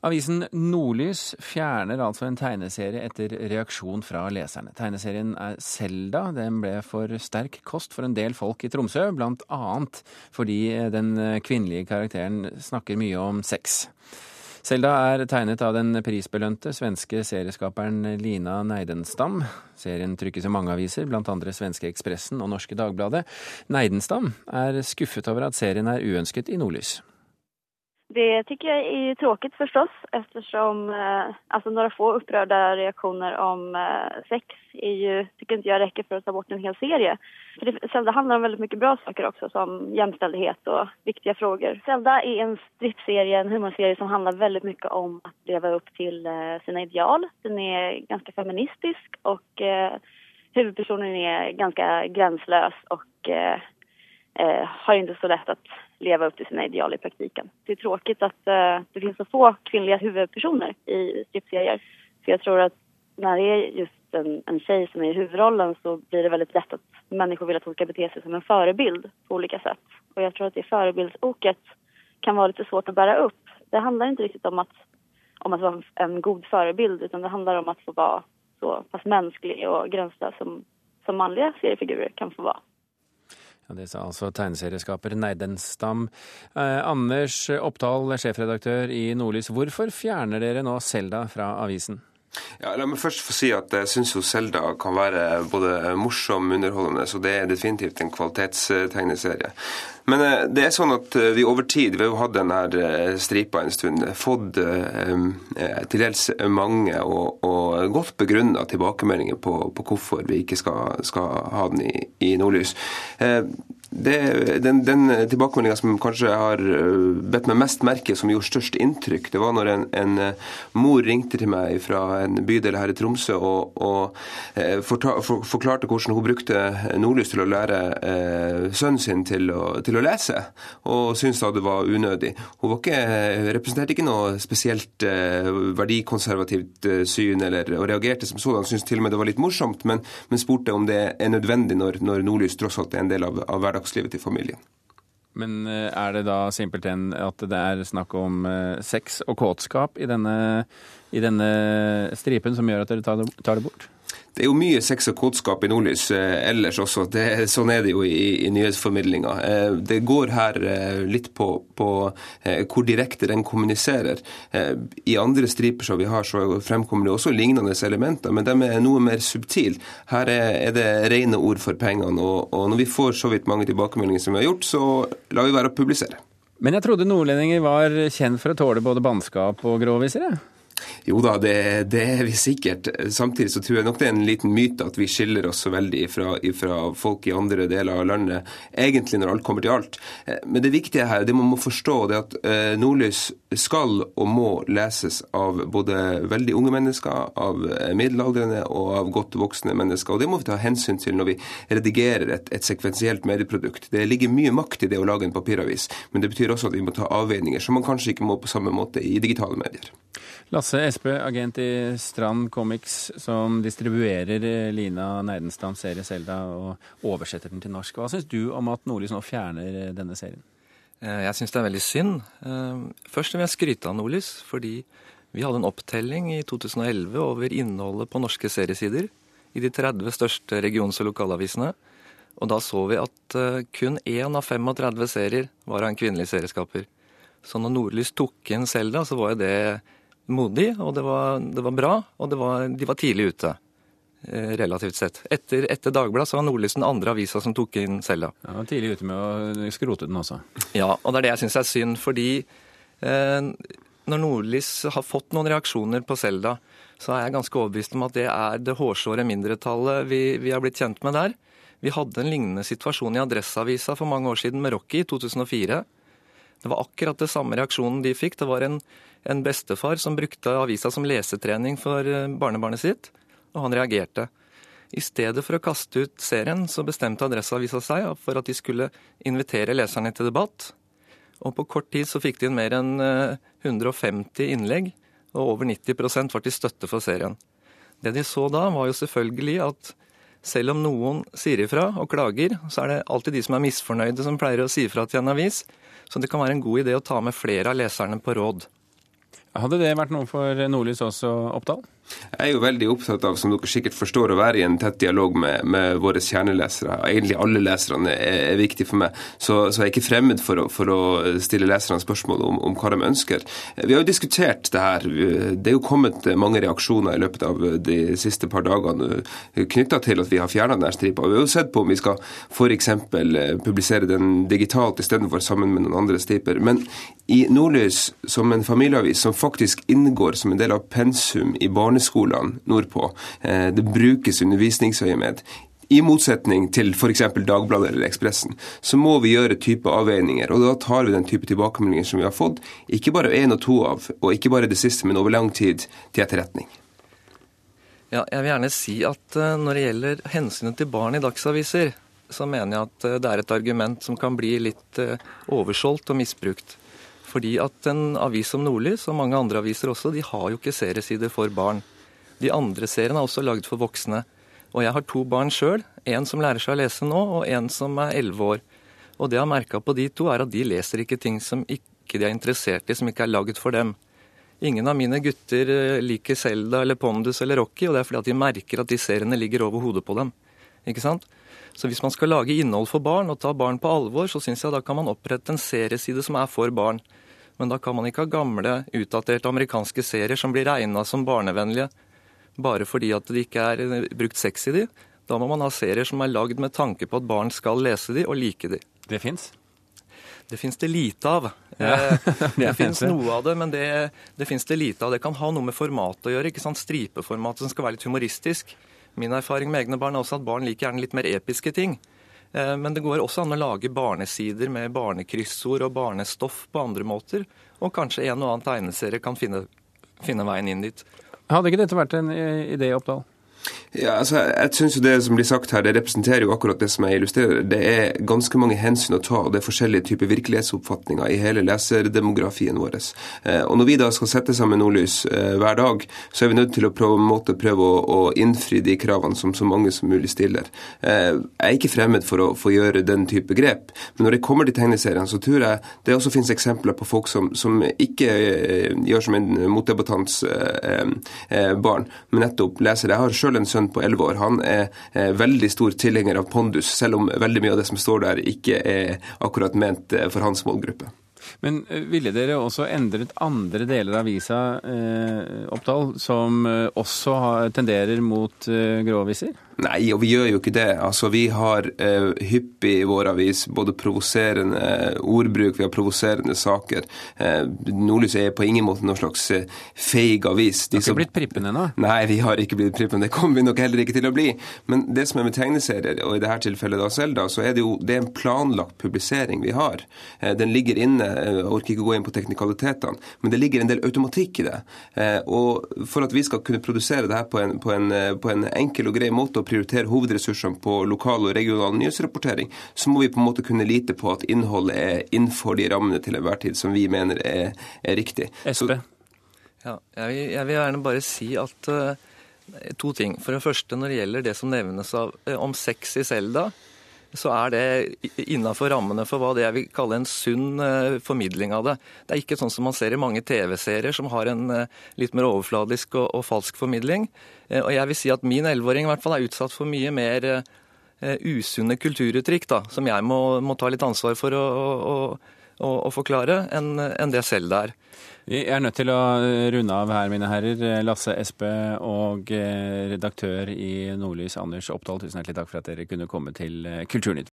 Avisen Nordlys fjerner altså en tegneserie etter reaksjon fra leserne. Tegneserien er Selda. Den ble for sterk kost for en del folk i Tromsø, blant annet fordi den kvinnelige karakteren snakker mye om sex. Selda er tegnet av den prisbelønte svenske serieskaperen Lina Neidenstam. Serien trykkes i mange aviser, blant andre svenske Ekspressen og Norske Dagbladet. Neidenstam er skuffet over at serien er uønsket i Nordlys. Det tycker jag är tråkigt förstås eftersom eh, alltså några få upprörda reaktioner om eh, sex är ju, tycker inte jag räcker för att ta bort en hel serie. För det, Zelda handlar om väldigt mycket bra saker också som jämställdhet och viktiga frågor. Zelda är en strippserie, en humorserie som handlar väldigt mycket om att leva upp till eh, sina ideal. Den är ganska feministisk och eh, huvudpersonen är ganska gränslös och eh, har inte så lätt att leva upp till sina ideal i praktiken. Det är tråkigt att eh, det finns så få kvinnliga huvudpersoner i stripserier. För jag tror att när det är just en, en tjej som är i huvudrollen så blir det väldigt lätt att människor vill att hon ska bete sig som en förebild på olika sätt. Och jag tror att det förebildsoket kan vara lite svårt att bära upp. Det handlar inte riktigt om att, om att vara en god förebild utan det handlar om att få vara så pass mänsklig och gränslös som, som manliga seriefigurer kan få vara. Det sa altså tegneserieskaper Neidenstam. Eh, Anders Oppdal, sjefredaktør i Nordlys. Hvorfor fjerner dere nå Selda fra avisen? Ja, la meg først få si at jeg syns Selda kan være både morsom, og underholdende, så det er definitivt en kvalitetstegneserie. Men eh, det er sånn at eh, vi over tid, vi har jo hatt denne eh, stripa en stund, fått til dels mange og, og godt begrunna tilbakemeldinger på, på, hvorfor vi ikke skal, skal ha den i, i Nordlys. Det, den, den tilbakemeldinga som kanskje har øh, bedt meg mest merke, som gjorde størst inntrykk, det var når en, en øh, mor ringte til meg fra en bydel her i Tromsø og, og øh, forta, for, forklarte hvordan hun brukte Nordlys til å lære eh, sønnen sin til å, til å, lese, og syntes da det var unødig. Hun var ikke, representerte ikke noe spesielt eh, verdikonservativt syn, eller, og reagerte som sådan. Syntes til og med det var litt morsomt, men, men spurte om det er nødvendig når, når Nordlys tross alt er en del av, av hverdagen hverdagslivet til familien. Men eh, er det da simpelthen at det er snakk om eh, sex og kåtskap i denne, i denne stripen som gjør at dere tar det bort? Det er jo mye sex og kåtskap i Nordlys eh, ellers også. Det, sånn er det jo i, i nyhetsformidlinga. Eh, det går her eh, litt på, på hvor direkte den kommuniserer. I andre striper som vi har, så fremkommer det også lignende elementer, men de er noe mer subtile. Her er, er, det rene ord for pengene, og, og når vi får så vidt mange tilbakemeldinger som vi har gjort, så lar vi være å publisere. Men jeg trodde nordlendinger var kjent for å tåle både bannskap og gråviser? Jo da, det, det, er vi sikkert. Samtidig så tror jeg nok det er en liten myte at vi skiller oss så veldig fra, folk i andre deler av landet, egentlig når alt kommer til alt. Eh, men det viktige her, det man må forstå, det er at eh, Nordlys skal og må leses av både veldig unge mennesker, av middelaldrende og av godt voksne mennesker. Og det må vi ta hensyn til når vi redigerer et, et sekvensielt medieprodukt. Det ligger mye makt i det å lage en papiravis, men det betyr også at vi må ta avveininger som man kanskje ikke må på samme måte i digitale medier. Lasse Espe, agent i Strand Comics, som distribuerer eh, Lina Neidenstam serie Selda og oversetter den til norsk. Hva syns du om at Nordlys nå fjerner eh, denne serien? Eh, jeg syns det er veldig synd. Først vil jeg skryte av Nordlys, fordi vi hadde en opptelling i 2011 over innholdet på norske seriesider i de 30 største regions- og lokalavisene. Og da så vi at kun én av 35 serier var av en kvinnelig serieskaper. Så når Nordlys tok inn Selda, så var jo det modig, og det var, det var bra, og var, de var tidlig ute. Eh, relativt sett. Etter, etter Dagbladet så var Nordlys den andre avisa som tok inn Selda. Ja, tidlig ute med å skrote den også. Ja, og det er det jeg syns er synd, fordi eh, når Nordlys har fått noen reaksjoner på Selda, så er jeg ganske overbevist om at det er det hårsåre mindretallet vi, vi har blitt kjent med der. Vi hadde en lignende situasjon i Adresseavisa for mange år siden med Rocky i 2004. Det var akkurat det samme reaksjonen de fikk. Det var en en bestefar som brukte avisa som lesetrening for eh, barnebarnet sitt, og han reagerte. I stedet for å kaste ut serien, så bestemte Adresseavisa seg for at de skulle invitere leserne til debatt. Og på kort tid så fikk de inn mer enn 150 eh, innlegg, og over 90% var til støtte for serien. Det de så da, var jo selvfølgelig at selv om noen sier ifra og klager, så er det alltid de som er misfornøyde som pleier å si ifra til en avis. Så det kan være en god idé å ta med flere av leserne på råd. Hadde det vært noe for Nordlys også, Oppdal? Jeg er jo veldig opptatt av, som dere sikkert forstår, å være i en tett dialog med, med våre kjernelesere. Egentlig alle leserne er, er viktig for meg, så, så, jeg er ikke fremmed for å, for å stille leserne spørsmål om, om, hva de ønsker. Vi har jo diskutert det her. Det er jo kommet mange reaksjoner i løpet av de siste par dagene knytta til at vi har fjerna denne stripa. Vi har jo sett på om vi skal f.eks. publisere den digitalt istedenfor sammen med noen andre striper. Men i Nordlys, som en familieavis som faktisk inngår som en del av pensum i barneskolen, barneskolene nordpå. Eh, det brukes undervisningsøyemed. I motsetning til f.eks. Dagbladet eller Ekspressen, så må vi gjøre type avveininger. og Da tar vi den type tilbakemeldinger som vi har fått, ikke bare én og to av, og ikke bare det siste, men over lang tid, til etterretning. Ja, jeg vil gjerne si at eh, når det gjelder hensynet til barn i dagsaviser, så mener jeg at eh, det er et argument som kan bli litt oversolgt og misbrukt. Fordi at en avis som Nordlys, og mange andre aviser også, de har jo ikke seriesider for barn. De andre seriene er også lagd for voksne. Og jeg har to barn sjøl. En som lærer seg å lese nå, og en som er elleve år. Og det jeg har merka på de to, er at de leser ikke ting som ikke de er interessert i, som ikke er laget for dem. Ingen av mine gutter eh, liker Selda eller Pondus eller Rocky, og det er fordi at de merker at de seriene ligger over hodet på dem. Ikke sant? Så hvis man skal lage innhold for barn og ta barn på alvor, så syns jeg da kan man opprette en serieside som er for barn. Men da kan man ikke ha gamle, utdaterte amerikanske serier som blir regna som barnevennlige bare fordi at det ikke er eh, brukt sex i de. Da må man ha serier som er lagd med tanke på at barn skal lese de og like de. Det fins? Det fins det lite av. Ja, det, det fins noe av det, men det, det fins det lite av. Det kan ha noe med formatet å gjøre. ikke sant? Stripeformatet som skal være litt humoristisk. Min erfaring med egne barn er også at barn liker gjerne litt mer episke ting. Eh, men det går også an å lage barnesider med barnekryssord og barnestoff på andre måter. Og kanskje en og annen tegneserie kan finne, finne veien inn dit. Hadde ikke dette vært en eh, idé, Oppdal? Ja, altså, jeg synes jo Det som blir sagt her, det representerer jo akkurat det som jeg illustrerer. Det er ganske mange hensyn å ta, og det er forskjellige typer virkelighetsoppfatninger i hele leserdemografien vår. Eh, og Når vi da skal sette sammen Nordlys eh, hver dag, så er vi nødt til å prøve, måte, prøve å, å, innfri de kravene som så mange som mulig stiller. Eh, jeg er ikke fremmed for å få gjøre den type grep, men når det kommer til tegneseriene, så tror jeg det også finnes eksempler på folk som, som ikke gjør som en motdebattants barn, men nettopp leser. Jeg har selv en sønn på 11 år. Han er veldig stor tilhenger av pondus, selv om veldig mye av det som står der, ikke er akkurat ment eh, for hans målgruppe. Men eh, ville dere også endret andre deler av avisa, eh, Oppdal, som eh, også tenderer mot eh, gråviser? Nei, og vi gjør jo ikke det. Altså, Vi har eh, hyppig i vår avis både provoserende ordbruk, vi har provoserende saker. Eh, Nordlys er på ingen måte noen slags eh, feig avis. De har ikke som... blitt prippen ennå? Nei, vi har ikke blitt prippen. Det kommer vi nok heller ikke til å bli. Men det som er med tegneserier, og i dette tilfellet da Selda, så er det jo det er en planlagt publisering vi har. Eh, den ligger inne, jeg orker ikke gå inn på teknikalitetene, men det ligger en del automatikk i det. Eh, og for at vi skal kunne produsere det her på en, på en, på en enkel og grei måte, prioritere hovedressursene på lokal og regional nyhetsrapportering, så må vi på en måte kunne lite på at innholdet er innenfor de rammene til enhver tid som vi mener er, er riktig. Espe? Ja, jeg vil, jeg vil, gjerne bare si at uh, to ting. For det første, når det gjelder det som nevnes av, uh, om sex i Selda, så er det innafor rammene for hva det jeg vil kalle en sunn uh, formidling av det. Det er ikke sånn som man ser i mange TV-serier som har en uh, litt mer overfladisk og, og falsk formidling. Uh, og jeg vil si at min elleveåring i hvert fall er utsatt for mye mer usunne kulturuttrykk, da, som jeg må, må, ta litt ansvar for å, å, å, å forklare, enn en det selv det er. Vi er nødt til å runde av her, mine herrer. Lasse Espe og redaktør i Nordlys, Anders Oppdal, tusen hjertelig takk for at dere kunne komme til Kulturnytt.